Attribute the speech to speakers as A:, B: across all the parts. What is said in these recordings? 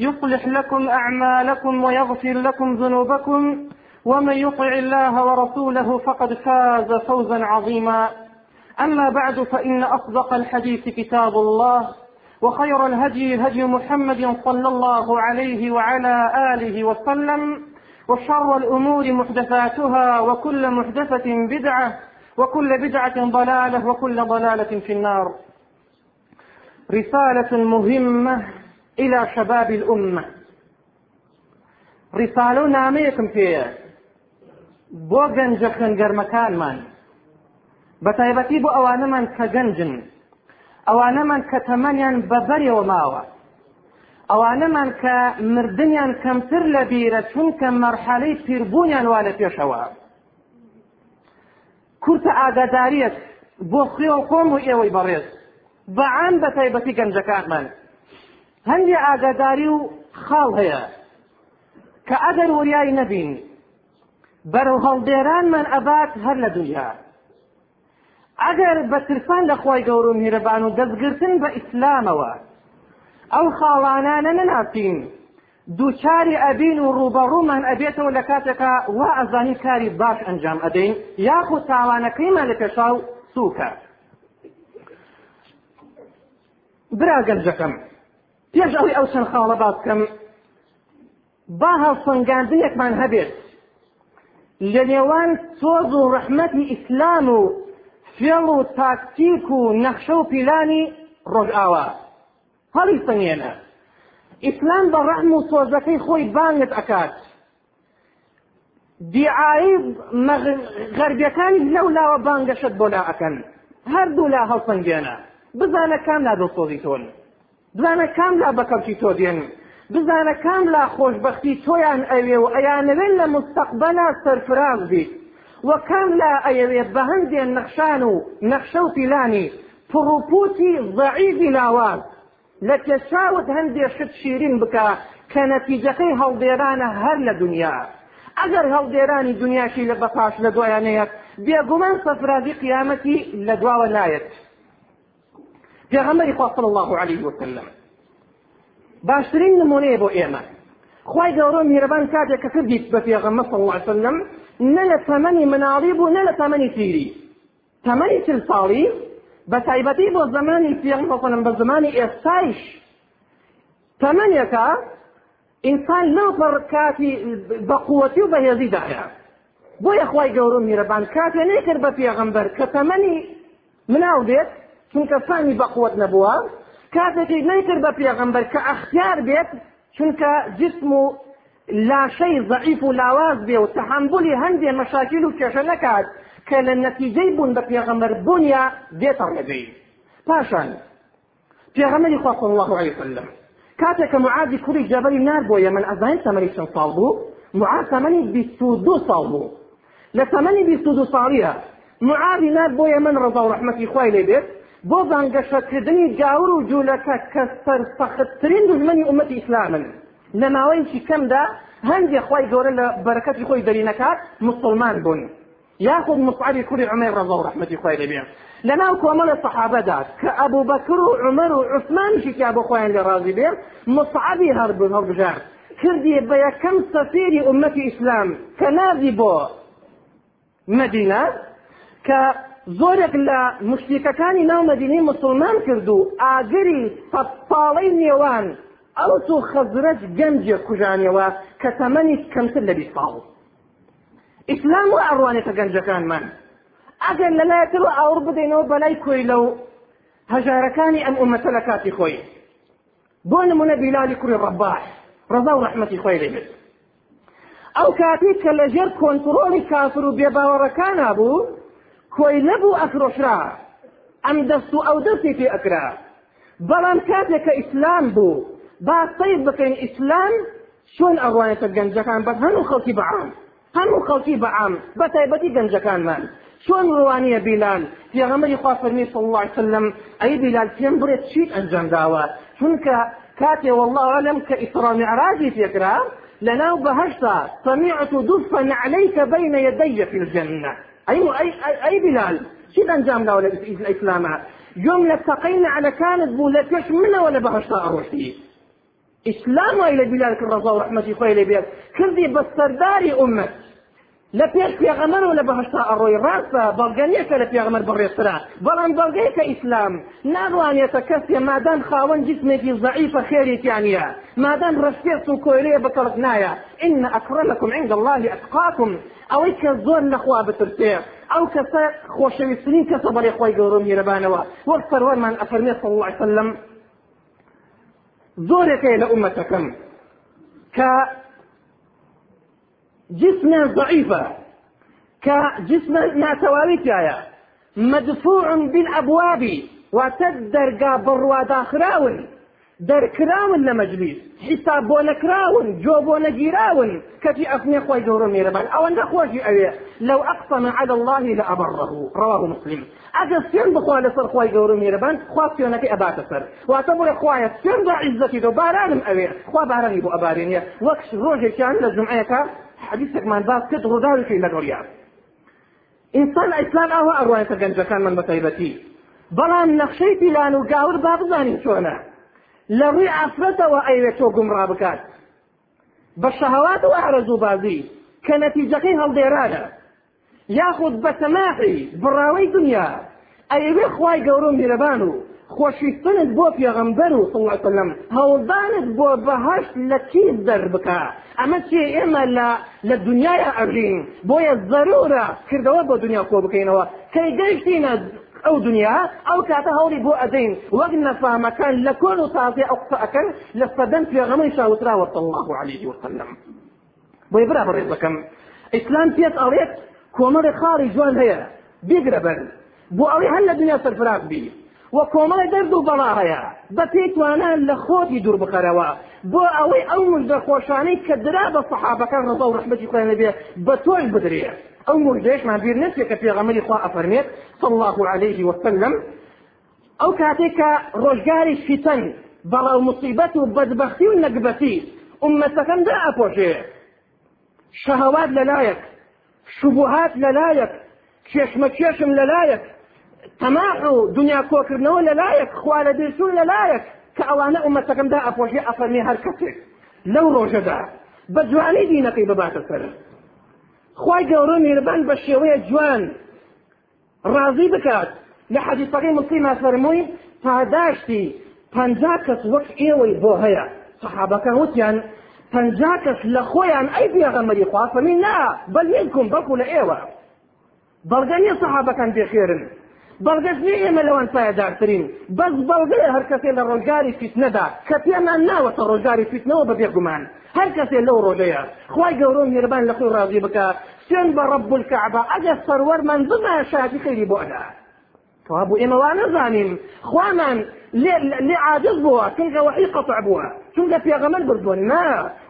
A: يصلح لكم أعمالكم ويغفر لكم ذنوبكم ومن يطع الله ورسوله فقد فاز فوزا عظيما. أما بعد فإن أصدق الحديث كتاب الله وخير الهدي هدي محمد صلى الله عليه وعلى آله وسلم وشر الأمور محدثاتها وكل محدثة بدعة وكل بدعة ضلالة وكل ضلالة في النار. رسالة مهمة إلى شباب الأمة. رسالة ناميكم فيها بۆ گەنجە خوێنگەرمەکانمان بە تایبەتی بۆ ئەوانەمان کە گەنجن. ئەوانەمان کە تەمەنیان بەبەرەوە ماوە. ئەوانەمان کە مردنیان کەمتر لە بیرە چونکە مەرحەلەی پیربوونیان وا لە پێشەوە. کورتە ئاگاداریەت بۆ خوێ و خۆم و ئێوەی بەڕێز. بەعام بە تایبەتی گەنجەکانمان. هەندی ئاگاداری و خاڵ هەیە. کە ئەگەر وریای نەبین بەرەو هەڵدێرانمان ئەبات هەر لە دنیا. ئەگەر بە ترسان لە خۆی گەور و میرەبان و دەستگرتن بە ئیسلامەوە ئەو خاڵانانە نەناسین. دووچاری ئەبین و ڕوبەڕوومان ئەبێتەوە لە کاتێکە وا ئەزانی کاری باش ئەنجام ئەدەین یاخود تاوانەکەیمان لە پێشاو سووکە. برا گەنجەکەم. پێش ئەوەی ئەو چەند خاڵە باس بکەم با هەڵسەنگاندنێکمان هەبێت. لە نێوان سۆز و ڕەحمەتی ئیسلام و فێڵ و تاکتیک و نەخشە و پیلانی ڕۆژئاوا هەڵی سنگێنە. ئیسلام بە ڕەحم و سۆزەکەی خۆی بانگت ئەکات. دیعایی غەربیەکانی لەولاوە بانگەشت بۆ لا ئەکەن. هەردوو لا هەڵسەنگێنە. بزانە کام لا دڵسۆزی تۆن. بزانە کام لا بەکەوتی تۆ دێن بزانە کام لا خۆشببختی تۆیان ئەوێ و ئەیانەوێن لە مستەقبەلا سەرفراز بیت؟ وە کام لا ئەیەوێت بە هەندێن نەخشان و نەخشە و پیلانی؟ پڕوپوتی ضعیفی لاواز لە پێچاوت هەندێک شت شیرین بکە کە نەتیجەکەی هەڵدێرانە هەر لە دنیا. ئەگەر هەڵدێرانی دنیاشی لە بەپاش لە دوایانەیەک بێگومان سەفرازی قیامەتی لە دواوە نایەت. پێغەمبەری خوا صلی الله عليه وسلم. باشترین نمونەیە بۆ ئێمە خی گەورە میرەبان کاتێک کە کردیت بە پێغەمە صلی الله عليه وسلم نە لە تەمەنی مناڵی بوو نە لە تەمەنی پیری تەمەنی چل ساڵی بە تایبەتی بۆ زمانی پێغەمە بە زمانی ئێستایش. تەمەنێکە ئینسان پەر کاتی بەقوەتی و بەهێزیدایە بۆ یەخوای گەورە میرەبان کاتێ نەیکرد بە پێغەمبەر کە تەمەنی مناو دێت چونکە فانی بەقوت نەبووە کاتێکی نەیکرد بە پێغەمبەر کە ئەختیار بێت چونکە جسم و لاشەی ضعیف و لاواز بێ و تحمبولی هەندێ مەشاکل و کێشە نەکات کە لە نەتیجەی بوون بە پێغەمبەر بوونیا دێتە ڕێگەی. پاشان پێغەمبەری خوا صلی الله عليه وسلم. کاتێک کە معادی کوڕی جەبەری نار بۆ یەمەن ئەزانین تەمەنی چەند ساڵ بوو معاد تەمەنی بیست و دوو ساڵ بوو. لە تەمەنی بیست و دوو ساڵیە معادی نار بۆ یەمەن ڕەزا و ڕەحمەتی خوای لێ بێت بۆ بانگەشەکردنی گاور و جوولەکە کە سەرسەختترین دژمنی ئومەتی ئیسلامن. لە ماوەیەکی کەمدا هەندێک خی گەورە لە بەرەکەتی خۆی دەرینەکات مسلمان بوون. یاخود مصعبی کوری عمر ڕەزا و ڕەحمەتی خوای لێ بێت لەناو کۆمەڵە سەحابەدا کە ئەبوو بەکر و عمر و عوسمانشی کیا بۆ خۆیان لێ ڕازی بێ مصعبی هەربوون هەڵبژار. کردی بە یەکەم سەفێری ئومەتی ئیسلام کە نازی بۆ مدینە کە زۆرێک لە مشتێکەکانی ناو مدینەی مسلمان کرد و ئاگری سەد ساڵەی نێوان ئەوس و خەزرەج گەنجێ کوژانیەوە کە تەمەنی کەمتر لە بیست ساڵ ئیسلام و ئەڕوانێتە گەنجەکانمان. ئەگەر لەلایەتر و ئاور بدەینەوە بەلای کۆی لەو هەژارەکانی ئەم ئومەتە لە کاتی خۆی. بۆ نمونە بیلالی کوڕی ڕەباح ڕەزا و ڕەحمەتی خۆی لێبێت ئەو کاتی کە لەژێر کۆنتڕۆلی کافر و بێباوەڕەکانە بوو کۆی نەبوو ئەفرۆشرا ئەم دەست و ئەو دەستی پێ ئەکرا بەڵام کاتێک کە ئیسلام بوو با سەید بکەین ئیسلام چۆن ئەڕوانێتە گەنجەکان بە هەموو خەڵکی بەعام هەموو خەڵکی بەعام بە تایبەتی گەنجەکانمان چۆن ڕوانیە بیلال پێغەمەری خوا فەرمی صلی الله عليه وسلم ئەی بیلال پێم بڕێت چیت ئەنجام داوە چونکە کاتێ والله أعلم كإسراء معراجي فكرة لناو بهشتا سمعت دفا عليك بين يدي في الجنة. أي أي أي, بلال. شيء أنجام له الإسلام يوم لتقينا على كانت بولتش منه ولا بهشتا أروحي إسلام إلى بلال الرضا ورحمة خوي بيت. كردي بسرداري أمة. لە پێش پێغەمەر و لە بەهشتا ئەڕۆی ڕاستە بەڵگەنیەکە لە پێغەمەر بڕێسترا بەڵام بەڵگەیەکە ئیسلام ناڕوانێتە کەسێ مادام خاوەن جسمێکی ضعیفە خێریتیانە مادام ڕستێت و کۆیلەیە بەکەڵک نایە إن أكرمكم عند الله أتقاكم. زۆر لەخوا بترسێ ئەو کەسە خۆشەویستترین کەسە بەڵێ خۆی گەورە میرەبانەوە وەک سەروەرمان ئەفەرمێ صلى الله عليه وسلم. زۆرێکەیە لە ئومەتەکەم کە جسما ضعيفا كجسم ناتواويتايا مدفوع بالأبواب. وتدرقا بروا داخراون دەرکراون لە مەجلیس حیساب بۆ نەکراون جۆ بۆ نەگیراون کەتی ئەفنێ خۆی گەورە میێرەبان ئەوەندە خۆشی ئەوێ لەو ئەقسەمە على الله لأبره. رواه مسلم. ئەگە سێن بخوا لەسەر خۆی گەورە میێرەبان خوا سێنەکەی ئەباتە سەر واتە بڵێ خوایە سێن بە عیزەتی دۆ بارانم ئەوێ خوا بارانی بۆ ئەبارێنیە وەک ڕۆژێکیان لە جمعەکە حەدیثێکمان باس کرد ڕۆداوێکی لە دۆریا ئینسان ئەیسلام ئاوا ئەڕوانێتە گەنجەکانمان بە تایبەتی. بەڵام نەخشەی پیلان و گاور با بزانین چۆنە. لە ڕووی ئافرەتەوە ئەیوێت تۆ گومڕا بکات. بە شەهەوات و ئارەز و بازی کە نەتیجەکەی هەڵدێرانە یاخود بە تەماحی بڕاوەی دنیا ئەیوێ خوای گەورە و میرەبان و خۆشویستنت بۆ پێغەمبەر و وسلم هەوڵدانت بۆ بەهەشت لە کیز دەربکە. ئەمە چێ ئێمە لە لە دنیای ئەژین بۆیە ضرورە کردەوە بۆ دنیا کۆ بکەینەوە. کەی گەیشتینە ئەو دنیا ئەو کاتە هەوڵی بۆ ئەدەین. وەک نەفامەکان لە کۆن و تازێ ئەو قسەکەن لە سەدەن پێغەمەی شاوتراوە الله عليه وسلم. بۆی برا بەڕێز دەکەم. ئیسلام پێت ئەڵێت کۆمەڵی خاڵی جوان هەیە. بیگرە بەر. بۆ ئەوەی هەر لە دنیا سەرفراز بی. وە کۆمەڵی دەرد و بەڵا هەیە بە پێی توانە لە خۆتی دوور بخەرەوە. بۆ ئەوەی ئەو مژدە خۆشانەی کە درا بە سەحابەکان ڕزا و ڕحمەتی خۆیان بێ بە تۆش بدرێ. ئەو مژدەیەشمان بیر صلى الله عليه وسلم ئەو کاتێک کە ڕۆژگاری فیتەن بەڵاو مصیبەت و بەدبەختی و نەگبەتی ئومەتەکەم دا ئەپۆشێ. شەهەوات لەلایەک شبهات لەلایەک کێشمە کێشم لەلایەک تەماح و دنیا کۆکردنەوە لەلایەک خوا لە دێشون لەلایەک کە ئەوانە ئومەتەکەمدا ئەپۆشێ ئەفەرمی هەر کەسێک لەو ڕۆژەدا بە جوانی دینەکەی بباتە سەر خی گەورە میربان شێوەیە جوان. ڕازی بکات لە حەدیثەکەی مسلمە فەرمووی پاداشتی پەنجا کەس وەک ئێوەی بۆ هەیە سەحابەکان وتیان پەنجا کەس لە خۆیان ئەی پێغەمەری خوا فەرمی نا بەل منکم بەڵکو لە ئێوە بەڵگە نیە سەحابەکان بێخێرن بەڵگەش نێ ئێمە لەوان پایەدارترین بەس بەڵگەیە هەر کەسێ لە ڕۆژگاری فیتنەدا کە پێمان ناوەتە ڕۆژگاری فیتنەوە بە بێگومان. هەر کەسێ لەو ڕۆژەیە. خی گەورە میێربان لە خۆی ڕازی بکە سێن بە ڕەب الکعبە ئەگە سەروەرمان بما شاتی خەیری بۆ ئەدا. توابو ئێمە وا نەزانین خوامان لێ عاجز بووە چونکە وحی قطع بووە. چونکە پێغەمەر بردووە. نا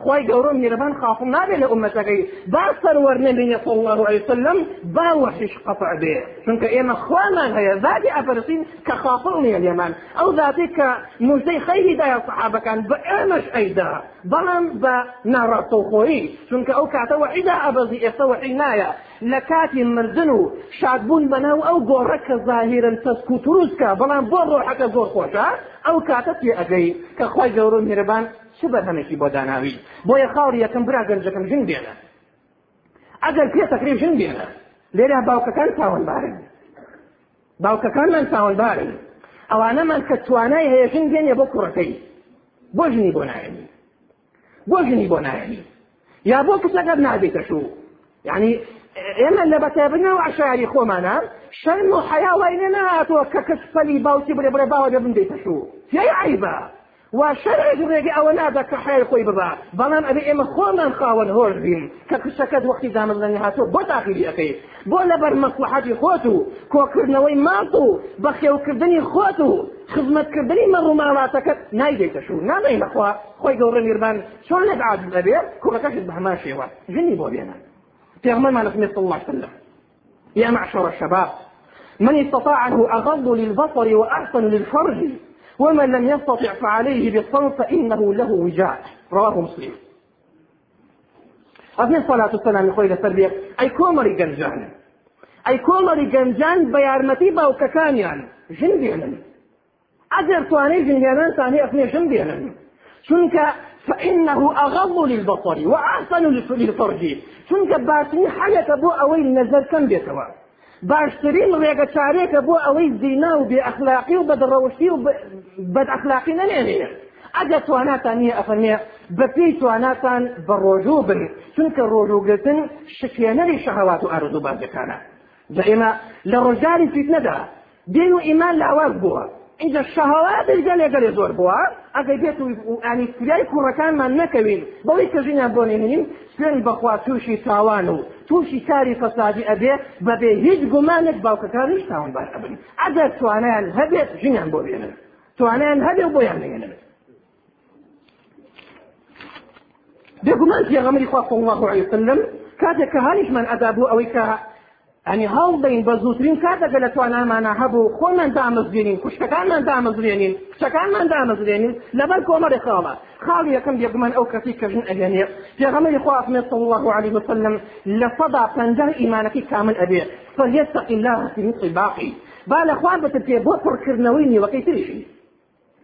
A: خی گەورە میرەبان خافم نابێت لە ئومەتەکەی. با سەروەر نبینێ صلی الله وسلم با وحیش قطع بێ. چونکە ئێمە خوامان هەیە. ذاتی ئەفرسین کە خافڵ نییە لێمان. ئەو ذاتی کە موزەی خەیری دایە سەحابەکان بە ئێمەش ئەیدا. بەڵام بە ناڕاستەوخۆیی چونکە ئەو کاتە وحیدا ئەبەزی ئێستا وحی نایە. لە کاتی مردن و شادبوون بەناو ئەو گۆڕە کە ظاهرن تەسک و تروسکە بەڵام بۆ ڕۆحەکە زۆر خۆشە ئەو کاتە پێ ئەگەی کە خی گەورە میرەبان چ بەرهەمێکی بۆ داناوی؟ بۆیە خاوری یەکەم برا گەنجەکەم ژن بێنە. ئەگەر پێ تەکریب ژن بێنە. لێرە باوکەکان چاوەنبارن باوکەکانمان چاوەنبارن ئەوانەمان کە توانای هەیە ژن بێنێ بۆ کوڕەکەی. بۆ ژنی بۆ نایەنی. بۆ ژنی بۆ نایەنی. یا بۆ کچەکەت نابێتە شو. یعنی ئێمە لە بەتابنەوە عشاری خۆمانە شەرم و حیا وای لێ نهاتووە کە کەس فەلی باوکی بڵێ بڵێ باوە دەبن دەیتە شو تێی عیبە. وشرع ڕێگە ئەوە نادا کە حیل خۆی ببا. بەڵام ئەبێ ئێمە خۆمان خاوەن هۆش بین کە کشەکەت وەختی دامەزنی هاتووە بۆ تاقیری ئەەکەی بۆ لەبەر مەسلحەتی خۆت و کۆکردنەوەی ماڵ و بەخێوکردنی خۆت و خزمەتکردنی مەڕووماڵاتەکەت نایدێتە شو نامەی لەخوا خۆی گەورە میربان چۆن لە عاد لەبێ کوڕەکەشت بە هەمان شێوە ژنی بۆ بێنە. پێغمەرمان صلى الله عليه وسلم. يا معشر الشباب من استطاعه أغض للبصر وأحسن للفرج ومن لم يستطع فعليه بالصوم فإنه له وجاء. رواه مسلم. أبني الصلاة والسلام يقول لسربية أي كومري جنجان. أي كومري جنجان بيارمتي باوككانيان جن بيانا أجر تواني جنجانان ثاني أثني جن بيانا شنك فإنه أغض للبصر وأحسن للفرج. شنك باسني حاجة أبو أوي النزل كم بيتوا؟ باشترین ڕێگە چارێکە بۆ ئەوەی زینا و بێ ئەخلاقی و بەدڕەوشی و بەد ئەخلاقی نەنێنێ ئەگە تواناتان نییە ئەفەرمێ بەپێی تواناتان بە ڕۆژوو بن چونکە ڕۆژوگرتن شکێنەری شەهوات و ئارزوو بازەکانە بە ئێمە لە ڕۆژاری فیتنەدا دین و ئیمان لأواز بووە اینجا شەهوات گەلێ گەلێ زۆر بووە ئەگەر بێت و ئانی فریای کوڕەکانمان نەکەوین. بەوەی کە ژینیان بۆ نێنین سوێن بەخوا تووشی تاوان و تووشی کاری فەسادی ئەبێ بەبێ هیچ گومانێک باوکەکانیش تاوانبار ئەبن ئەگەر توانیان هەبێت ژینیان بۆ بێنن. توانیان هەبێ بۆیان نێنن بێگومان پێغەمەری خوا صلی الله عليه وسلم کاتێک کە هەریشمان ئەدا بوو ئەوەی کە ئەنی هەڵدەین بە زووترین کاتەکە لە توانامانە هەبوو خۆمان دامەزبێنین کوشتەکانمان دامەزرێنین کچەکانمان دامەزرێنین لەبەر کۆمەڵی خاڵە خاڵی یەکەم بێگومان ئەو کەسی کە ژن ئەگەنێ پێغەمەری خوا ئەفمێ صلی الله عليه وسلم لە سەدا پەنجاه ئیمانەکەی کامل ئەبێ فليتق الله في مثل باقي با لە خوا بتر پێ بۆ پڕکردنەوەی نیوەکەی تریشی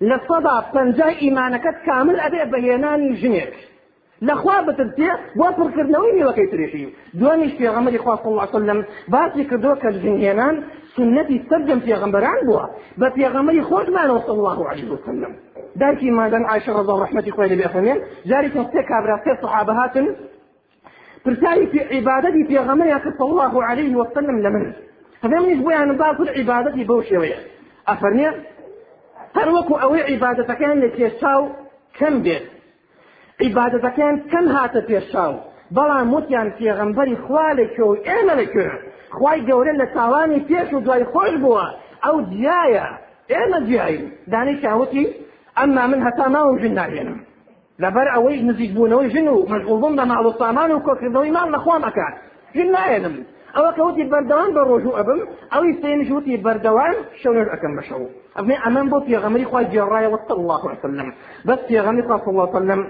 A: لە سەدا پەنجاه ئیمانەکەت کامل ئەبێ بەهێنانی ژنێک لەخوا بترسێ بۆ پڕکردنەوەی نیوەکەی ترێشی دوانیش پێغەمەری خوا صلی الله وسلم باسی کردووە کە ژنهێنان سنەتی سەرجەم پێغەمبەران بووە بە پێغەمەری خۆشمانەوە صلی الله عليه وسلم. دارکی مادەن عایشە ڕضا ڕحمەتی خۆی لەبێ جاری کە سێ کابرا سێ سەحابە هاتن. پرسایی في في غمري صلى الله عليه وسلم لمن؟ هذا منيش بويا باكل عبادتي بوشي أفرمي هل وكو أوي عبادتك كان لكي كم بيت؟ عیبادەتەکان کەم هاتە پێشاو. بەڵام وتیان پێغەمبەری خوا لەکوێ و ئێمە لەکوێ. خوای گەورە لە تاوانی پێش و دوای خۆش بووە. ئەو جیایە ئێمە جیایی دانیشان وتی ئەمما من هەتا ماوە ژن ناهێنم. لەبەر ئەوەی نزیک بوونەوەی ژن و مەشغوڵبووم بە ماڵ و سامان و کۆکردنەوەی ماڵ لەخوام ئەکات ژن ناهێنم. ئەوە کەوتی بەردەوام بە ڕۆژوو ئەبم ئەوی سێنش وتی بەردەوام شەونەر ئەەکەم بەشەو ئەبنێ ئەمەم بۆ پێغەمەری خوا جێڕایەوە صلی الله وسلم. بەس خوا صلی الله وسلم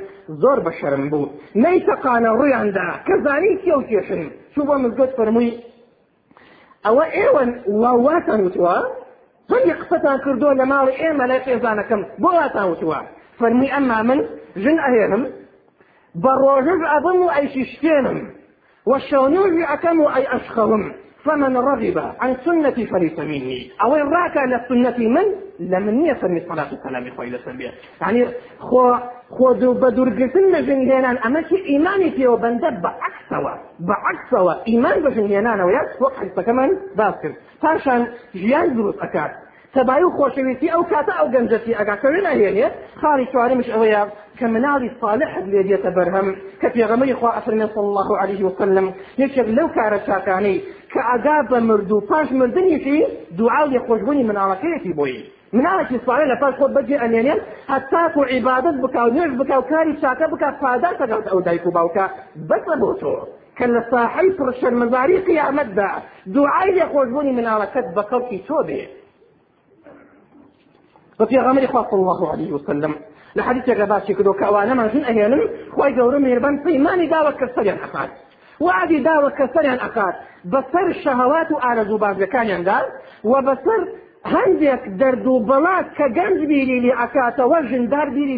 A: زۆر بە شەرم بوو نەیتەقانە ڕوویاندا کە زانی کێ و کێشن چوو بۆ مزگەوت فەرمووی ئەوە ئێوە واواتان وتووە هەندی قسەتان کردووە لە ماڵی ئێمە لای خێزانەکەم بۆ واتان وتووە فەرمی ئەمما من؟ ژن ئەهێنم بە ڕۆژش ئەبم و والشونوج أكم أي أشخهم فمن رغب عن سنتي فليس مني. أو إن راك على سنتي من؟ لمن يسمي صلاة السلام خوي لسبيع يعني خو خو دو بدور قسم جنجينان أما شي إيماني فيه وبنده بعكسوا بعكسوا إيمان بجنجينان ويا وقت كمان باسكر فاشان جيان دروس أكاد. سەبایی و خۆشەویستی ئەو کاتە ئەو گەنجەتی ئەگاکەوێ نهێنێت خاڵی چوارمش ئەوەیە کە مناڵی صالح لێ دێتە بەرهەم کە پێغەمەری خوا ئەفرمێ صلی الله عليه وسلم. یەکێک لەو کارە چاکانەی کە ئەگا بە مرد و پاش مردنیشی دوعا لێ خۆشبوونی مناڵەکەیەتی بۆی مناڵێکی صالح لە پاش خۆت بەجێ ئەنێنێن هەتاک و عیبادت بکە و نوێژ بکە و کاری چاکە بکە پادار تەگەڵ ئەو دایک و باوکە بەسە بۆ تۆ کە لە ساحەی پرشەرمەزاری قیامەتدا دوعای لێ خۆشبوونی مناڵەکەت بە خەڵکی بێت وفي غمر صلى الله عليه وسلم. لحديث غباشي كدو كوانا ما جن أهينم خواي قورو ميربان سيماني داوة كسريان أخاد. وعدي داوة كسريان أخاد. بسر الشهوات وآرزو بازكان ينقال وبسر هەندێک دەرد و بەڵات کە گەنج بیری لێ ئەکاتەوە ژندار بیری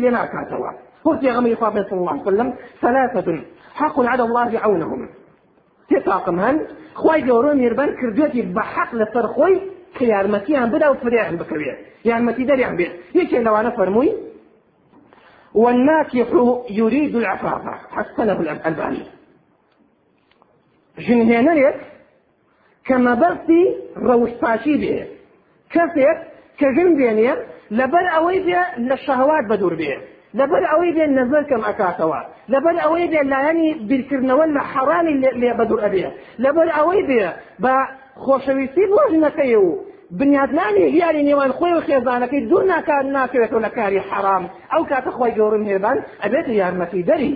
A: الله عليه وسلم ثلاثة. حق على الله عونهم. تطاقم هن خواي جورو ميربان كردوتي بحق لسر خوي کە یارمەتیان بدا و فریان بکەوێت. یارمەتی دەریان بێت. یەکێ لەوانە فەرمووی والناكح يريد العفاف. حسنه الألباني. ژنهێنەرێک کە مەبەستی ڕەوشپاشی بێ. کەسێک کە ژن بێنێ لەبەر ئەوەی بێ لە شەهوات بەدور بێ. لەبەر ئەوەی بێ نەزەر کەم ئەکاتەوە. لەبەر ئەوەی بێ لایەنی بیرکردنەوە لە حەڕانی لێ بەدور ئەبێ. لەبەر ئەوەی خۆشەویستی بۆ ژنەکەی و بنیادنانی یاری نێوان خۆی و خێزانەکەی دوو ناکار ناکەوێتەوە لە کاری حرام. ئەو کاتە خۆی گەورم هێبان ئەبێت یارمەتی دەری.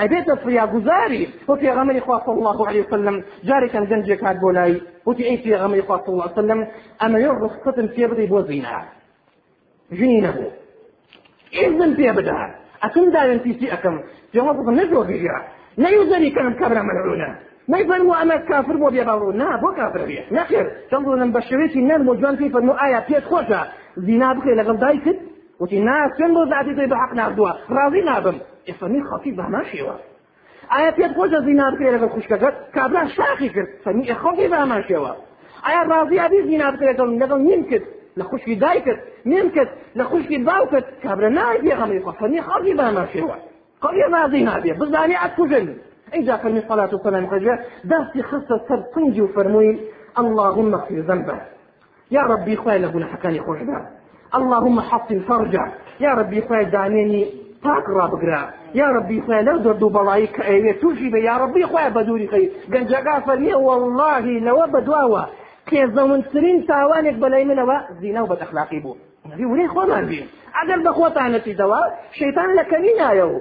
A: ئەبێتە فریاگوزاری. و پێغەمەری خوا صلی الله عليه وسلم جارێکان گەنجێک هات بۆ لای. وتی ئەی پێغەمەری خوا صلی الله وسلم ئەمە یۆ ڕخصتم پێ بدەی بۆ زینا. ژنی نەبوو. ئێزم پێ بدە. ئەکەم داوێن پیسی ئەەکەم. پێوە بڵم نەجۆ بگیرە نەیوزەری کەم کەبرە مەلعونە. نەیفەرمو ئەمە کافر بۆ بێباڕوو نا بۆ کافر بێ. نەخێر. چەند بڵم بە شێوێکی نەرم و جوان پێی فەرمو ئایا پێت خۆشە؟ زینا بکەی لەگەڵ دایکت وتی نا سێن بۆ ذاتی تۆی بە حەق ناردووە؟ ڕازی نابم. ئێفەرمی خەفی بەما شێوە ئایا پێت خۆشە زینا بکرێت لەگەڵ خوشکەکەت؟ کابرا شاخی کرد. فەرمی خەڵکی بەما شێوە ئایا ڕازی ئەبی زینا بکرێت لەگەڵ نیم کرد؟ لە خوشکی دایکت نیم کرد. لە خوشکی باوکت کابرا نای پێغەمەری خۆ فەرمی خەڵکی بەما شێوە قەڵی ڕازی نابێ. بزانی ئەکوژن اینجا فرمی صلاة و سلام خجا دستی خصة سر سنجي وفرموي اللهم اغفر ذنبه. يا ربي خويا لبنا حكاني خوش اللهم حصن فرجه. يا ربي خويا دانيني پاک ڕابگرا یا ربی خوای لەو دەرد و بەڵایی کە ئەوێ تووشی بە یا ربی خۆی بە دووری خەی گەنجەکە فەرمیە واللهی لەوە بەدواوە کێزەونترین تاوانێک بەلای منەوە زیینە و بەدەخلاقی بوو وری خۆمان بین ئەگەر بە خۆتانەتیدەوە شەیتان لە کەمی نایە و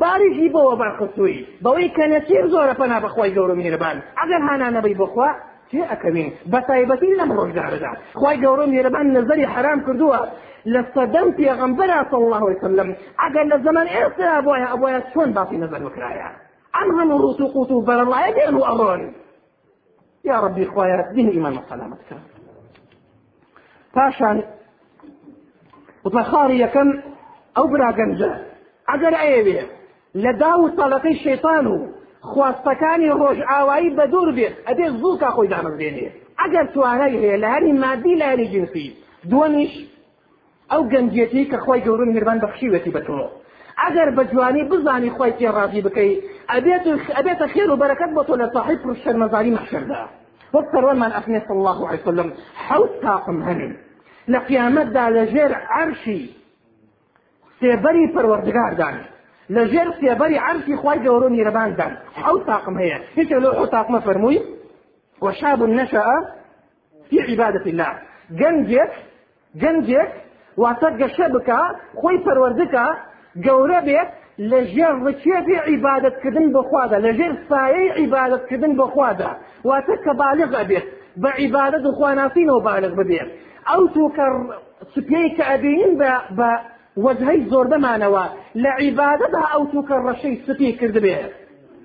A: باریشی بۆەوە بەرخستووی بەوەی کە نەچێر زۆرە پەنا بەخوای گەورە میێرەبان ئەگەر هانانەبەی بخوا چێ ئەەکەوین بە تایبەتی لەم ڕۆژدارەدا خی گەورە میێرەبان نظری حرام کردووە. لە سەدەم پێغەمبەرا صلی الله وسلم ئەگەر لە زەمان ئێستا بۆیە ئەبۆیە چۆن باسی نظر وکرایە ئەم هەموو ڕوت و قوت و بەرەڵایە دێن و ئەڕۆن یا ربی خۆیە دین ئیمان سەلامت کرد پاشان وتمە خاڕی یەکەم ئەو براگەنجە ئەگەر ئەیەوێ لە دا و تەڵەقەی شەیطان و خواستەکانی ڕۆژ ئاوایی بە دوور بێت. ئەبێ زوو کا خۆی دامەزێنێ ئەگەر توانای هەیە لە هەری مادی لە هەری جنسی دووەمیش ئەو گەنجێتی کە خۆی گەورن میربان بەخشیوەتی بە تۆ ئەگەر بە جوانی بزانی خۆی تێ ڕازی بکەی ئەبێت ئەبێتە خێر و بەرەکەت بۆ تۆ لە صاحب شەرمەزاری مەحشەردا. وەک سەروەرمان ئەفنێ صلی الله عليه وسلم حەوت تاقم هەنن. لە قیامەتدا لە ژێر عەرشی سێبەری پەروەردگاردان. لە ژێر سێبەری عەرشی خوای گەورە میرەباندان حەوت تاقم هەیە. هیچ لە حەوت تاقمە فەرمووی؟ وشاب نشأ في عبادة الله. جنجك جنجك واتە گەشە بکە خۆی پەروەردەکە گەورە بێت لە ژێر ڕکێبی عیبادەتکردن بخوادا لە عیبادەتکردن بخوادا. واتە کە بالغ ئەبێت بە عیبادەت و خواناسینەوە بالغ ببێت. ئەو تو کە وەجهەی زۆر بمانەوە. لە عیباەدا ئەو توکە ڕەشەی سپی کردبێ.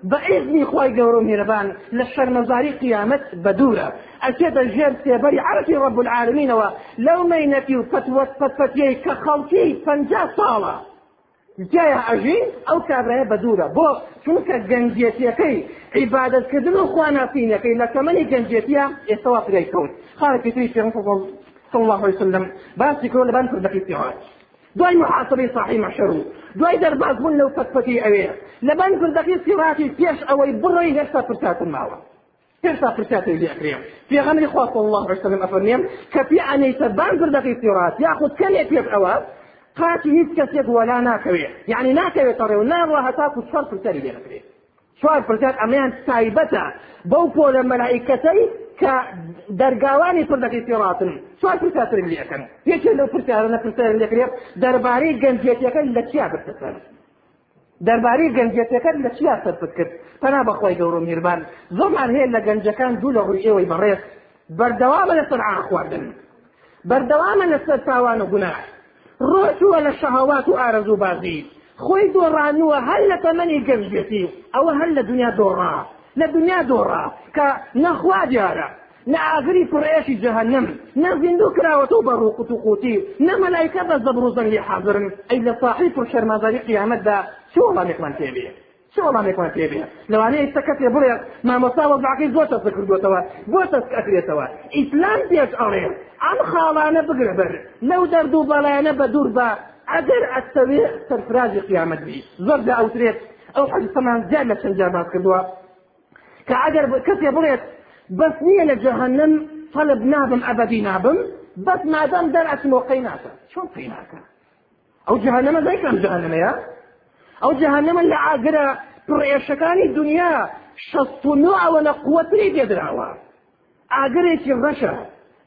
A: بە ئێزنی خی گەورم هێرەبان لە شەرمەزاری قیامەت بەدورە ئەچێتە ژێر سێبەری عەتی ڕەب العالمینەوە لەو مینەتی و پەتوەت پەتپەتەی کە خەڵکی پ ساڵە. جایە ئەژین ئەو کابراە بەدورە بۆ چونکە گەنجێتیەکەی عیبادەتکردن و خوانافینەکەی لە کەمەنی گەنجێتیە ئێستاوا پرەی کەوت. خاڵێکی توی پێ الله وسلم. باسی کۆ لەبان کوردەکەی پێوات دوای محاسبەی صاحی مەحشەر و دوای دەربازبوون لەو فەتفەتی ئەوێ لەبەن کردەکەی سیڕاتی پێش ئەوەی بڕۆی هێشتا پرساتن ماوە. هێشتا پرساتی لێکرێم پێغەمبەری خوا صلی الله عليه وسلم ئەفەرمێم کە پێ ئەنەیتە بان کردەکەی سیڕات یاخود کەمێ پێش ئەوە قاتی هیچ کەسێک وەلا ناکەوێت یعنی ناکەوێتە ڕێو ناڕە هەتاکو چوار پرسەری لێنەکرێت چوار پرسات ئەمەیان تایبەتە. بەو پۆلە مەلائیکەتەی کە دەرگاوانی پردەکەی سێڕاتن چوار پرساتر لەکەن یەکێ لەو پرسیارە نەپرسیار لەکرێت دەربارەی گەنجێتەکە لە چیا بپرسن دەربارەی گەنجێتەکە لە چیا سەرپت کرد پەنا بەخۆی گەورە میربان. زۆرمان هەیە لە گەنجەکان دوو لە ڕووی ئێوەی بەڕێز. بەردەوامە لەسەر عان خواردن بەردەوامە لەسەر تاوان و گوناه ڕۆژووە لە شەهەوات و ئارەزوو بازی خۆی دۆڕانووە هەر لە تەمەنی گەنجێتی ئەوە هەر لە دنیا دۆڕا. لە دنیا دۆڕا کە نەخوا دیارە نەئگری کوڕێشی جەهنم نەزیندوو کراوەەوە بە ڕووقوت و قوتی نەمەلایکە بە زەبر و زەنگی حاضرن. ئەی لە ساحی و شەرمازاری قیامەتدا چۆڵانێکمان تێبێ چۆڵانێکمان تێبێ لەوانەیە سەکەتێ بڵێ مامۆساوە باقی زۆتە سکردوێتەوە بۆتە ئەکرێتەوە. ئیسلام پێش ئەڵێ ئەم خاڵانە بگرە بەر لەو دەردوو بەڵایەنە بە دوور بە ئەگەر ئەستەوێ سەرفرازی قیامەت بی زۆر دا ئەوترێت ئەو حەجسەمان زیاد لە چەند جار باز کردووە. کەسێ بڵێت بەس نییە لە جەهەنم طلب نابم ئەبەدی نابم بەس مادام دەرئەچمەوە قەی ناکە چۆن قەی ناکە ئەو جەهەنەمە دایکم جەهەنەمەیە ئەو جەهەنەمە لە ئاگرە پڕێشەکانی دنیا شەست و نوعەوە لە قووەتری دێدراوە ئاگرێکی ڕەشە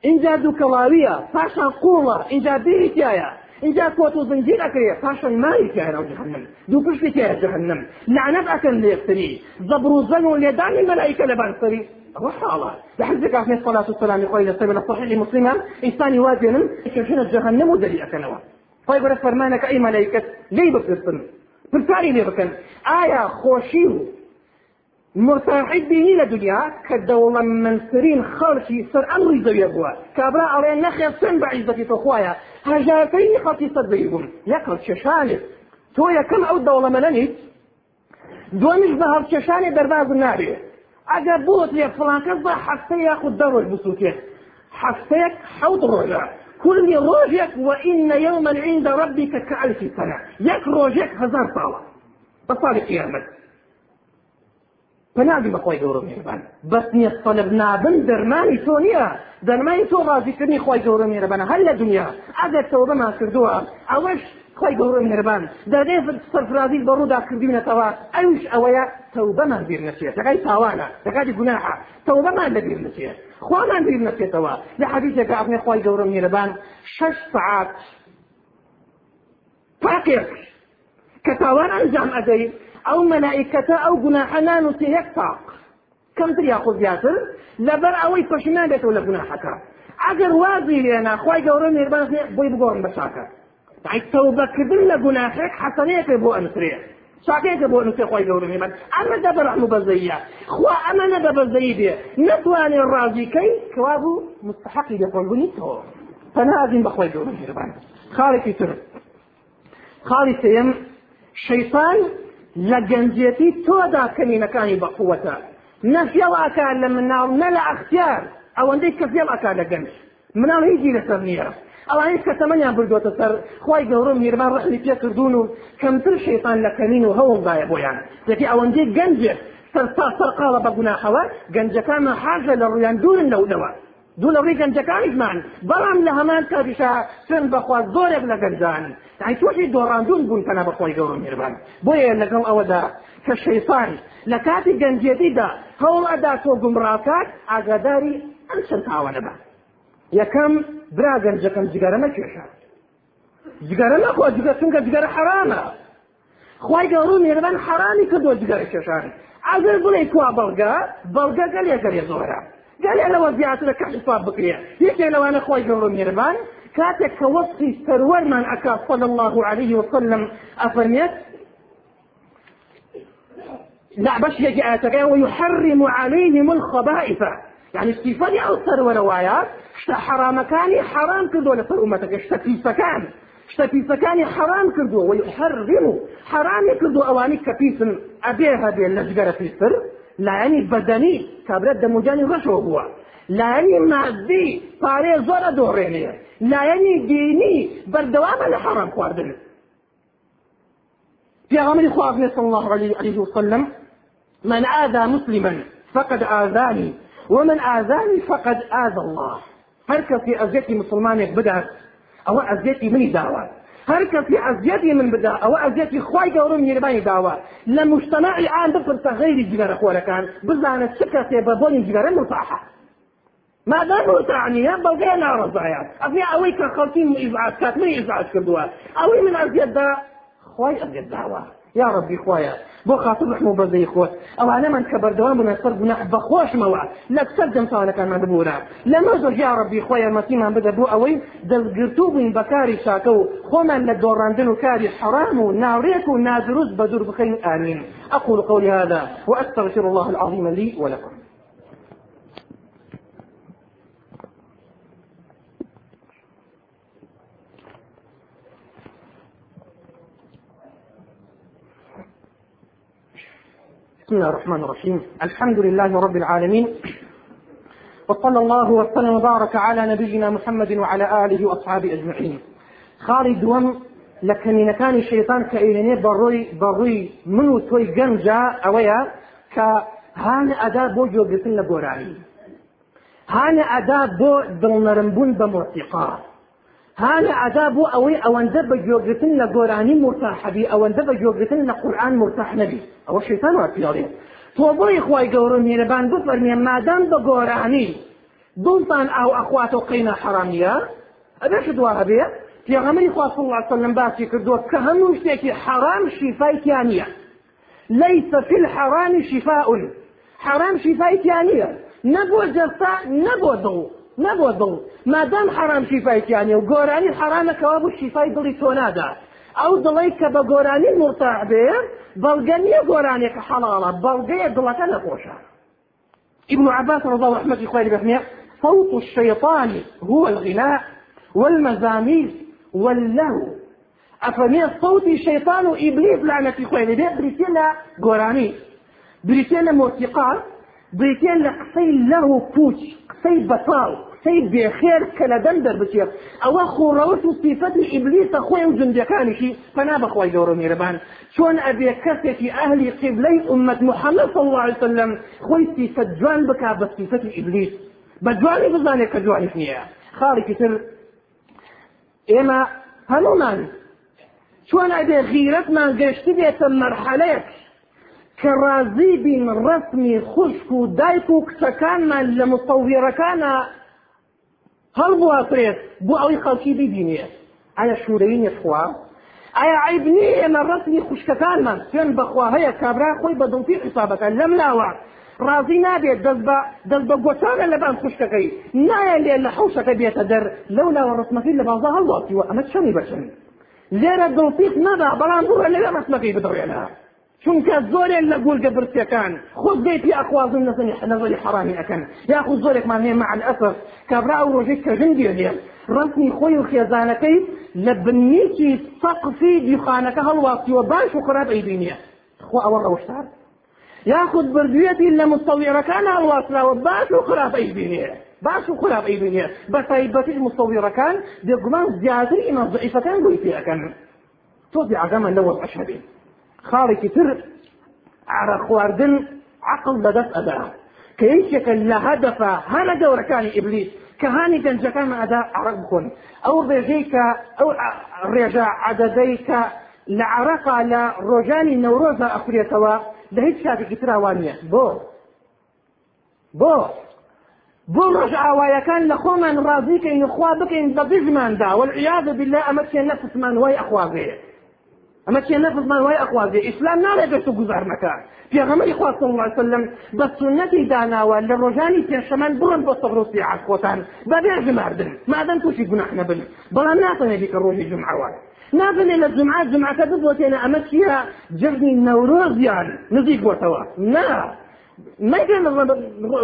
A: اینجا دووکەڵاویە پاشان قوڵە اینجا دیری تایە اینجا کۆت و زنجیر ئەکرێ پاشان ماری ناو جەهەنەم دوو پشتی تایە جەهەنەم لعنەت ئەکەن لێستری زەبر و زەن و لێدانی مەلایکە لە بانسەری ئەوە حاڵە لە حەزێک ئاخنێ سەڵات و سەلامی خۆی لەسەر لە صحیحی مسلمان ئینسانی وازێنن کەژنە جەهەنەم و دەری ئەکەنەوە خۆی بەرە فەرمانەکە ئەی مەلایکەت لێی بپرسن پرسانی لێ بکەن ئایا خۆشی و مرتاحی بینی لە دنیا کە دەوڵە منسرین خەڵکی سەر ئەمری زەویە کابرا سن بە عیزەتی هەژارەکەی خەڵکی سەر زەوی بوون یەکەڵ چێشانێت تۆ یەکەم ئەو دەوڵەمەلەنیت دومیش بە هەڵکێشانی دەرباز نابێ ئەگەر بۆت لێ فڵانکەس بە حەفتە یاخود دەڕۆژ بسووتێت حەفتەیەک حەوت ڕۆژە كل روجك وإن يوما عند ربك كألف سنة يك روجك هزار صالة بصالة قيامة پناهی بەخۆی گەورە میێربان بەس نییە سەلب نابن دەرمانی تۆ نییە. دەرمانی تۆ ڕازیکردنی خۆی گەورە میێرەبانە هەر لە دنیا. ئەگەر تەوە بەمان کردووە ئەوەش خۆی گەورە میێربان دەدێ سەرفرازی بە ڕوودا کردوینەتەوە ئەوش ئەوەیە تەوبەمان بیر نەچێت. دەکای تاوانە دەکاتی گوناحە تەوبەمان لە بیر نەچێت. خوامان بیر نەچێتەوە. لە حەدیثێکە ئەبنێ خۆی گەورە میێرەبان شەش سعات پاکێک کە تاوان ئەنجام ئەدەی ئەو مەلائکەتە ئەو گوناحە نانووسێ یەک تاق کەمتر یاخۆ زیاتر لەبەر ئەوەی پەشیمان بێتەوە لە گوناحەکە ئەگەر وازی لێنا خی گەورە مێربان بۆی بگۆڕن بە چاکە تەوبەکردن لە گوناحێک حەسەنەیەکە بۆ ئەنووسێ چاکەیەکە بۆ نووسێ خی گەورە مێمەن ئەمە دەبەر ئەمە بەزەیە خوا ئەمە نەدە بەزەیی بێ نەتوانێ ڕازیکەی کەوا بوو مستحقی لێکۆڵبوونیتەوە پەنازین بەخۆی گەورە مێربان خاڵێکی تر خاڵی سێم شەیطان لە گەنجێتی تۆدا کەمینەکانی بەقووەتە. نەفێڵ ئاکا لە مناڵ نە لە ئەختیار. ئەوەندەی کە فێڵ ئاکا لە گەنج. مناڵ هیچی لەسەر نییە. ئەوانەی کە تەمەنیان بردوۆتە سەر خی گەورم میرمان ڕحلی پێ کردوون و کەمتر شەیطان لە کەمین و هەوڵدایە بۆیان. دەکی ئەوەندەی گەنجێک سەرسا سەرقاڵە بە گوناحەوە گەنجەکانە حاجە لە ڕویان دوورن لەولەوە دوو لە ڕێ گەنجەکانیشمان بەڵام لە هەمان کاتیشا سن بەخوا زۆرێک لە گەنجان یعنی تۆشی دۆڕاندون بوون کەنا بەخۆی گەورە میێربان بۆیە لەگەڵ ئەوەدا کە شەیطان لە کاتی گەنجێتیدا هەوڵ ئەدا تۆ گومڕاکات ئاگاداری ئەم چەند تاوانە بە یەکەم برا گەنجەکەم جگەرە نەکێشە جگەرە نەخۆ جگە چونکە جگەرە حرامە. خی گەورە میێربان حرامی کردۆ جگەرە کێشان. ئەگەر بڵێ کوا بەڵگە بەڵگە گەلێگەرێ زۆرە. گەلێ لەوە زیاترە کە حساب بکرێ یەکێ لەوانە خۆی گەورە میێربان كاتك كوصفي سرورمان أكا صلى الله عليه وسلم. أفرميت لا بش يجي ويحرم عليهم الخبائث. يعني استيفادي أو سرور روايات حرام كاني حرام كردو لسر أمتك. اشتفي سكان اشتفي سكاني حرام كردو. ويحرم حرام كردو أواني كفيس أبيها بين لجگرة في سر. لا يعني بدني كابرت دمجاني رشو هو لایەنی مادی پارێ زۆرە دۆڕێنێ لایەنی دینی بەردەوامە لە حەڕام خواردن پیغمبر خواه صلى الله عليه وسلم من آذى مسلما فقد آذاني ومن آذاني فقد آذى الله. هر کسی ئەزیەتی مسلمانێک بدات ئەوە ئەزیەتی منی داوە هەر کەسی ئەزیەتی من بدا ئەوە ئەزیەتی خی گەورم میێربانی داوە لە مشتمەعی ئان بپرسە غیری جگەرە خۆرەکان بزانێت چ کەسێ بە بۆنی جگەرە متاحە مادام تعنيها بلغي نارضايا أفي أوي كخلطين من إزعاج كات من إزعاج كردوا أوي من أزيد دا خواي أزيد يا ربي خوايا بۆ خاطر رحم بەزەی خۆت ئەوانەمان کە بەردەوام بوون سەر گوناح بەخۆشمەوە لە سەر جەمساڵەکانمان ببوورە لە مەزۆ یا ڕبی خۆیان مەتیمان بدە بوو ئەوەی دەستگرتو بووین بەکاری شاکە و خۆمان لە دۆڕاندن و کاری حرام و ناڕێک و نادروست بە دوور بخەین. ئامین أقول قولي هذا وأستغفر الله العظيم لي ولكم. بسم الله الرحمن الرحيم. الحمد لله رب العالمين. وصلى الله وسلم وبارك على نبينا محمد وعلى آله وأصحابه أجمعين. خالد لە کەمینەکانی شەیتان کە ئەیێنێ بەڕۆی بەڕووی من و تۆی گەنجە ئەوەیە کە هانە ئەدا بۆ جۆگرتن لە گۆرانی هانە ئەدا بۆ دڵنەرمبوون هانە ئەدا بۆ ئەوەی ئەوەندە بە جۆگرتن لە گۆرانی مرتاحبی ئەوەندە بە جۆگرتن لە قورآن مرتاح نەبی ئەوە شەیتان وا پیاڵێ تۆ بۆی خی گەورە میێرەبان بفەرمێ مادام بە گۆرانی دڵتان ئاو ئەخوات و قینە حرامیە ئەبێش دوا هەبێ پێغەمەری خوا صلی الله عليه وسلم باسی کردووە کە هەموو شتێکی حرام شیفای تیانە ليس في الحرام شفاء. حرام شفای تیانە نەبووە جەستا نەبووە دڵ نەبووە دڵ مادام حرام شیفای تیانە و گۆرانی حرامەکەوا بوو شیفای دڵی تۆ نادا ئەو دڵی کە بە گۆرانی مرتاع بێ بەڵگە نییە گۆرانێکە حەڵاڵە بەڵگەیە دڵەکە ابن عباس رضي الله عنه يقول صوت الشيطان هو الغناء والمزامير واللهو. أفمي صوت الشيطان وإبليس لعنة خوي لبي بريتين قرآني. بريتين موسيقى بريتين قصي له بوش قصي بطال. قصي بخير كلا دندر بشير. أو خوروش صفة إبليس خوي وجندكانشي فنا بخوي جورو ميربان. شون أبي كسة أهل قبلي أمة محمد صلى الله عليه وسلم. خوي صفة جوان بكا بصفة إبليس. بجواني بزاني كجواني فيها خالي كتر. ئێمە هەمومان چۆن ئەبێ غیرەتمان گەشتی بێتە مەرحەلەیەک کە ڕازی بین ڕسمی خوشک و و لە مستەویڕەکانە هەڵبواترێت بۆ ئەوەی خەڵکی بیبینێ ئایا شوورەی نێخوا ئایا عیب نییە ئێمە ڕسمی خوشکەکانمان؟ سوێن بەخوا هەیە کابرا خۆی بە دڵتی حسابەکان لەم ناوە. ڕازی نابێت دەست بە دەست بە گۆچانە لە بان خوشکەکەی. نایە لێ لە حوشەکە بێتە دەر لەو لاوە ڕسمەکەی لە بازا هەڵواتیوە. ئەمە چەمی بەچن لێرە دڵتیت نەدا بەڵام بڕە لەوێ ڕسمەکەی بدڕێنە. چونکە زۆرێک لە گولگە برسیەکان خۆ دەیتی ئەخوازن نەزنی نەزەری حرامی ئەەکەن یاخود زۆرێکمان هەیە مع الأسف کابرا ئەو ڕۆژەی کەژن دێنێ ڕسمی خۆی و خێزانەکەی لە بنیکی سەقفی دیخانەکە هەڵواتیوە باش و خراپ ئەیبینیە خۆ ئەوە ڕەوشتار. یاخود بردوێتی لە مستەویڕەکانە هەڵواسراوە باش و خراپ ئەیبینێ باش و خراپ ئەیبینێ بە تایبەتی مستەویڕەکان دێگومان زیاتر ئیمە ضعیفەکان بۆی پێەکەن تۆ دیعگەمە لەوە ئەشەبێ خاڵێکی تر عرق خواردن عقل لەدەست ئەدا کە یەکێکە لە هەدەفە هەنە دەورەکانی ئیبلیس کە هانی گەنجەکان ئەدا عرق بخۆن ئەو ڕێژەی کە ئەو ڕێژە عەدەدەی کە لە عرەقا لە ڕۆژانی نەورۆزە ئەفرێتەوە لە هیچ شاتێکی تراوان نییە بۆ بۆ بۆ ڕۆژ ئاوایەکان لە خۆمان ڕازیکەین خوا بکەین بە دژماندا والعیاذ بالله ئەمە چێ نەفسمان وای ئەخوازەیە ئەمە چێ نەفسمان وای ئەخوازێ ئیسلام ناڵێت دەست و گوزارمەکە پێغەمەری خوا صلی الله وسلم بە سنەتی داناوە لە ڕۆژانی پێشەمان بڕن بۆ سەبر و سیعات خۆتان بە بێ ژماردن مادەم تووشی گوناح نەبن بەڵام ناتوانێت کە ڕۆژی جمعەوە نابنێ لە جمعات جمعەکە ببوتێنە ئەمە چیە جردی نەورۆزیان نزیک بۆتەوە نا مەگەن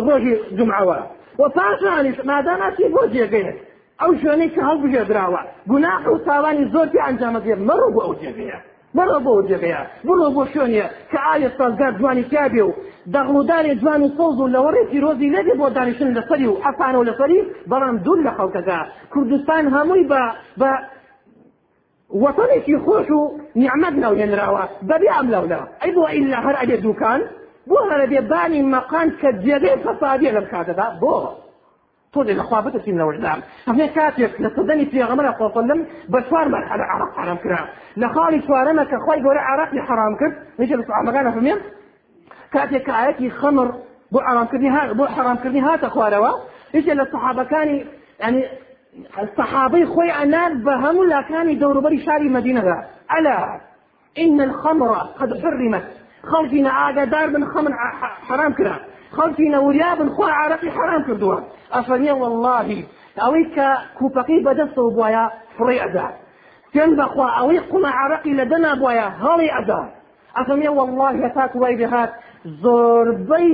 A: ڕۆژی جمعەوە و پاشانیش ماداماتی بۆ جێگەیە ئەو شوێنەی کە هەڵبژێدراوە گوناح و تاوانی زۆر پێ ئەنجامەدێ مەڕۆ بۆ ئەو جێگەیە بەڕۆ بۆ جێگەیە بڕۆ بۆ شوێنە کە ئایا سازگار جوانی کابێ و دەغڵودانی جوان و سەوز و لەوەڕێ پیرۆزی لەبێ بۆ دانیشتن لەسەری و حەفانە و لەسەری بەڵام دوور لە خەڵکەکە کوردستان هەمووی بە بە وەتەنێکی خۆش و نیعممەد ناوهێنراوە بەبێ ئەم لەولا ئەی بۆ ئیلا هەر ئەبێ دوکان بۆ هەرە بێ بانی تۆ لەخوا بتەچین لەوەدام هەمێ کاتێک لە سەدەنی پێغەمەرە خۆفەلم بە چوار مەرحەلە عراق حرام کرا لە خاڵی چوارەمە کە خۆی گەورە عراقی حرام کرد نجە لە سوعامەکانە فەمێن کاتێک کە ئاەتی خەمر بۆ حرامکردنی بۆ حرامکردنی هاتە خوارەوە هیچ لە سەحابەکانی ینی الصحابي خوي عنان بهم لكان دور بري شاري مدينة ألا إن الخمر قد حرمت. خلفنا آقا دار من خمر حرام خلفنا ورياب خوا عرقي حرام كردوا أفني والله أويك كوبقي بدست بوايا فري أدا كان بخوا أوي قم عرقي لدنا بوايا هالي أدا أفني والله يتاك ويبهات زۆربەی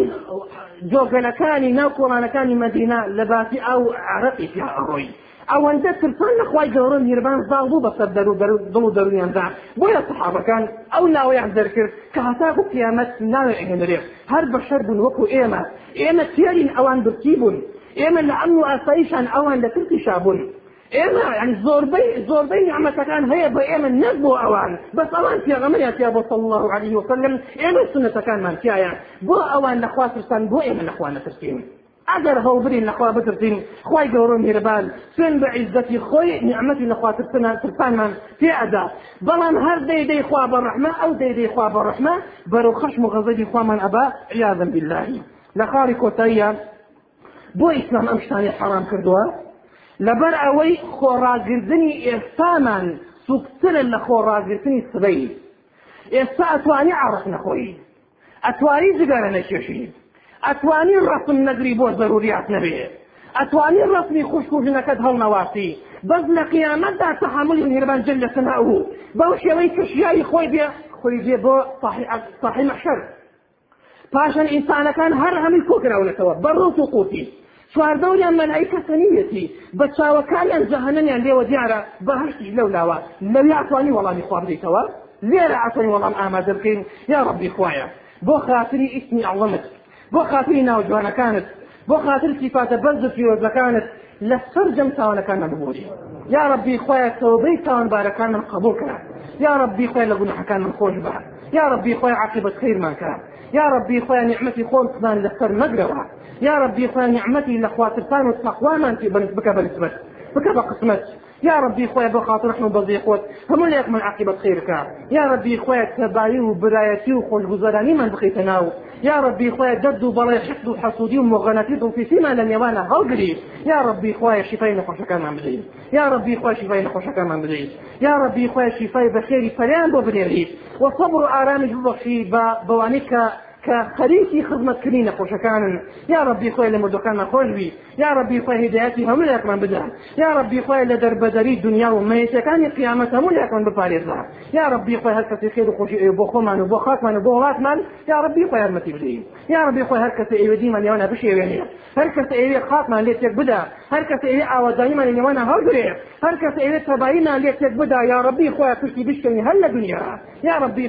A: جۆگەنەکانی ناو کۆڵانەکانی مدینە لەباسی ئەو عرقی پیا ئەڕۆی ئەوەندە ترسان لەخوای گەورە میربان زاڵ بوو بەسەر دەر و دڵ و دەرویاندا بۆیە سەحابەکان ئەو ناوەیان دەرکرد کە هەتاکو قیامەت ناوێ ئەهێنرێ هەر بەشەر بوون وەکو ئێمە. ئێمە تێرین ئەوان برکی بوون؟ ئێمە لە ئەمن و ئاساییشان ئەوان لە ترسی شابوون ئێمە ینی زۆربەی زۆربەی نعمەتەکان هەیە بە ئێمە نەک بۆ ئەوان. بەس ئەوان پێغەمەریاتیا بۆ صلی الله عليه وسلم. ئێمە سنەتەکانمان تایە بۆ ئەوان نەخوا ترسان بۆ ئێمە نەخوا نەترسین ئەگەر هەڵبرین لەخوا بترسین خی گەورە میێرەبان سوێن بە عیزەتی خۆی نیعممەتی نەخوا ترسانمان پێ ئەدا بەڵام هەر دەیدەی خوا بە ڕحمە ئەو دەیدەی خوا بە ڕحمە بەرەو خەشم و غەزەی خوامان ئەبا عیاذم بالله لە خاڵی کۆتاییە بۆ ئیسلام ئەم شتانی حرام کردووە لەبەر ئەوەی خۆڕاگرتنی ئێستامان سوکترە لە خۆڕاگرتنی سبەی ئێستا ئەتوانی عڕق نەخۆی ئەتوانی جگەرە نەکێشی ئەتوانی ڕسم نەگری بۆ ضروریات نەبێ. ئەتوانی ڕسمی خوشکوژنەکەت هەڵنەواسی بەس لە قیامەتدا تحملی هێربان جل لە سەناو بەو شێوەی کشیایی خۆی بێ خۆی بێ بۆ صاحی مەحشەر پاشان ئینسانەکان هەر هەمی کۆکراونەتەوە بەڕۆت و قوتی. چواردەوریان مەلای کەسەنیەتی بە چاوەکانیان جەهەنەمیان لێوە دیارە بە هەشتش لەو لاوە. لەوی ئاتوانی وەڵامی خوا بدەیتەوە لێرە ئاتوانی وەڵام ئامادە بکەین. یا ڕەبی خوایە بۆ خاتری ئیسمی عڵەمت بۆ خاتری ناوجوانەکانت بۆ خاتر سیفاتە بەرز و پیرۆزەکانت لە سەر جەم تاوانەکانمان ببووری یا ڕەبی خۆیە تەوبەی تاوانبارەکان من قبول کرا یا ڕەبی خۆی لە گوناحەکان من خۆش بە یا ڕەبی خۆی عاقبەت خیرمان کرا یا ربي خويا نعمتي خون خدان لسر مقروا يا ربي خويا نعمتي لخواترتان والتقوى من في بك بنسبت بك بقسمت. يا ربي خويا بخاطر نحن بضيقوت هم ليك من عاقبة خيرك. يا ربي خويا تبايي وبرايتي وخوش بزراني من بخيتناو يا ربي خويا جد وبلاي حقد وحسودي ومغناتي في فيما لم يوانا هلقري يا ربي خويا شفاي نخوش كان من بدين يا ربي خويا شفاي نخوش كان من بدين يا ربي خويا شفاي بخير فريان بو وصبر آرامي ببخشي بوانيك کە خەریکی خزمەتکردی نەخۆشەکانن یا ڕبی خۆی لە مردەکانە خۆشبی یا ڕبی خۆی هدایەتی هەموو لەکمان بدە یا ڕبی خۆی لە دەربەدەری دنیا و مەیتەکانی قیامەت هەموو لەکمان بپارێزا یا ڕبی خۆی هەر کەسی خێر و خۆشی بۆ خۆمان و بۆ خاکمان و بۆ وڵاتمان یا ڕبی خۆی هەرمەتی بدەین یا ڕبی خۆی هەر کەسی ئێوەدیمان نێوانە بشێوێنێ هەر کەس ئێوێ خاکمان لێ تێک بدە هەر کەس ئێوێ ئاوادانیمان نێوانە هەڵگرێ هەر کەس ئێوێ تەباییمان لێ تێک بدە یا ڕبی خۆی پشتی بشکەنی هەر لە دنیا یا ڕبی